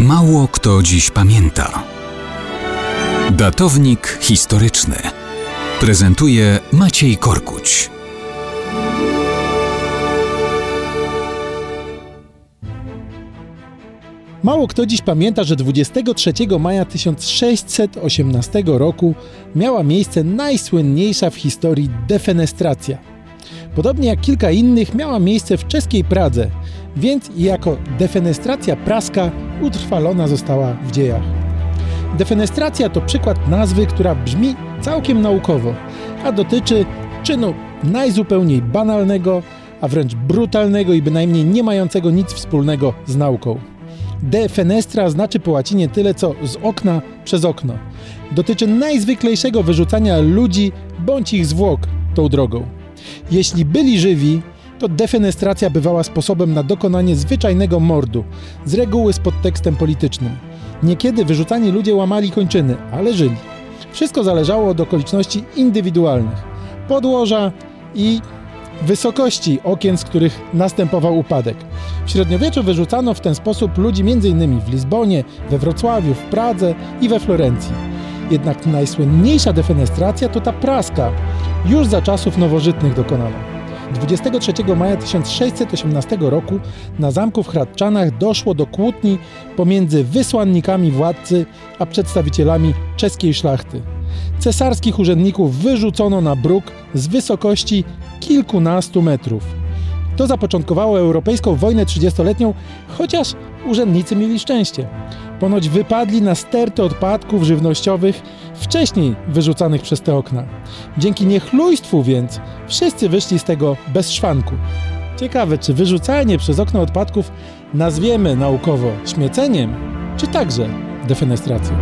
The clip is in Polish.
Mało kto dziś pamięta. Datownik historyczny prezentuje Maciej Korkuć. Mało kto dziś pamięta, że 23 maja 1618 roku miała miejsce najsłynniejsza w historii defenestracja. Podobnie jak kilka innych miała miejsce w czeskiej Pradze, więc i jako defenestracja praska utrwalona została w dziejach. Defenestracja to przykład nazwy, która brzmi całkiem naukowo, a dotyczy czynu najzupełniej banalnego, a wręcz brutalnego i bynajmniej nie mającego nic wspólnego z nauką. Defenestra znaczy po łacinie tyle co z okna przez okno. Dotyczy najzwyklejszego wyrzucania ludzi bądź ich zwłok tą drogą. Jeśli byli żywi, to defenestracja bywała sposobem na dokonanie zwyczajnego mordu, z reguły z podtekstem politycznym. Niekiedy wyrzucani ludzie łamali kończyny, ale żyli. Wszystko zależało od okoliczności indywidualnych, podłoża i wysokości okien, z których następował upadek. W średniowieczu wyrzucano w ten sposób ludzi m.in. w Lizbonie, we Wrocławiu, w Pradze i we Florencji. Jednak najsłynniejsza defenestracja to ta praska, już za czasów nowożytnych dokonana. 23 maja 1618 roku na zamku w Hradczanach doszło do kłótni pomiędzy wysłannikami władcy a przedstawicielami czeskiej szlachty. Cesarskich urzędników wyrzucono na bruk z wysokości kilkunastu metrów. To zapoczątkowało europejską wojnę trzydziestoletnią, chociaż urzędnicy mieli szczęście. Ponoć wypadli na sterty odpadków żywnościowych wcześniej wyrzucanych przez te okna. Dzięki niechlujstwu więc wszyscy wyszli z tego bez szwanku. Ciekawe, czy wyrzucanie przez okno odpadków nazwiemy naukowo śmieceniem, czy także defenestracją.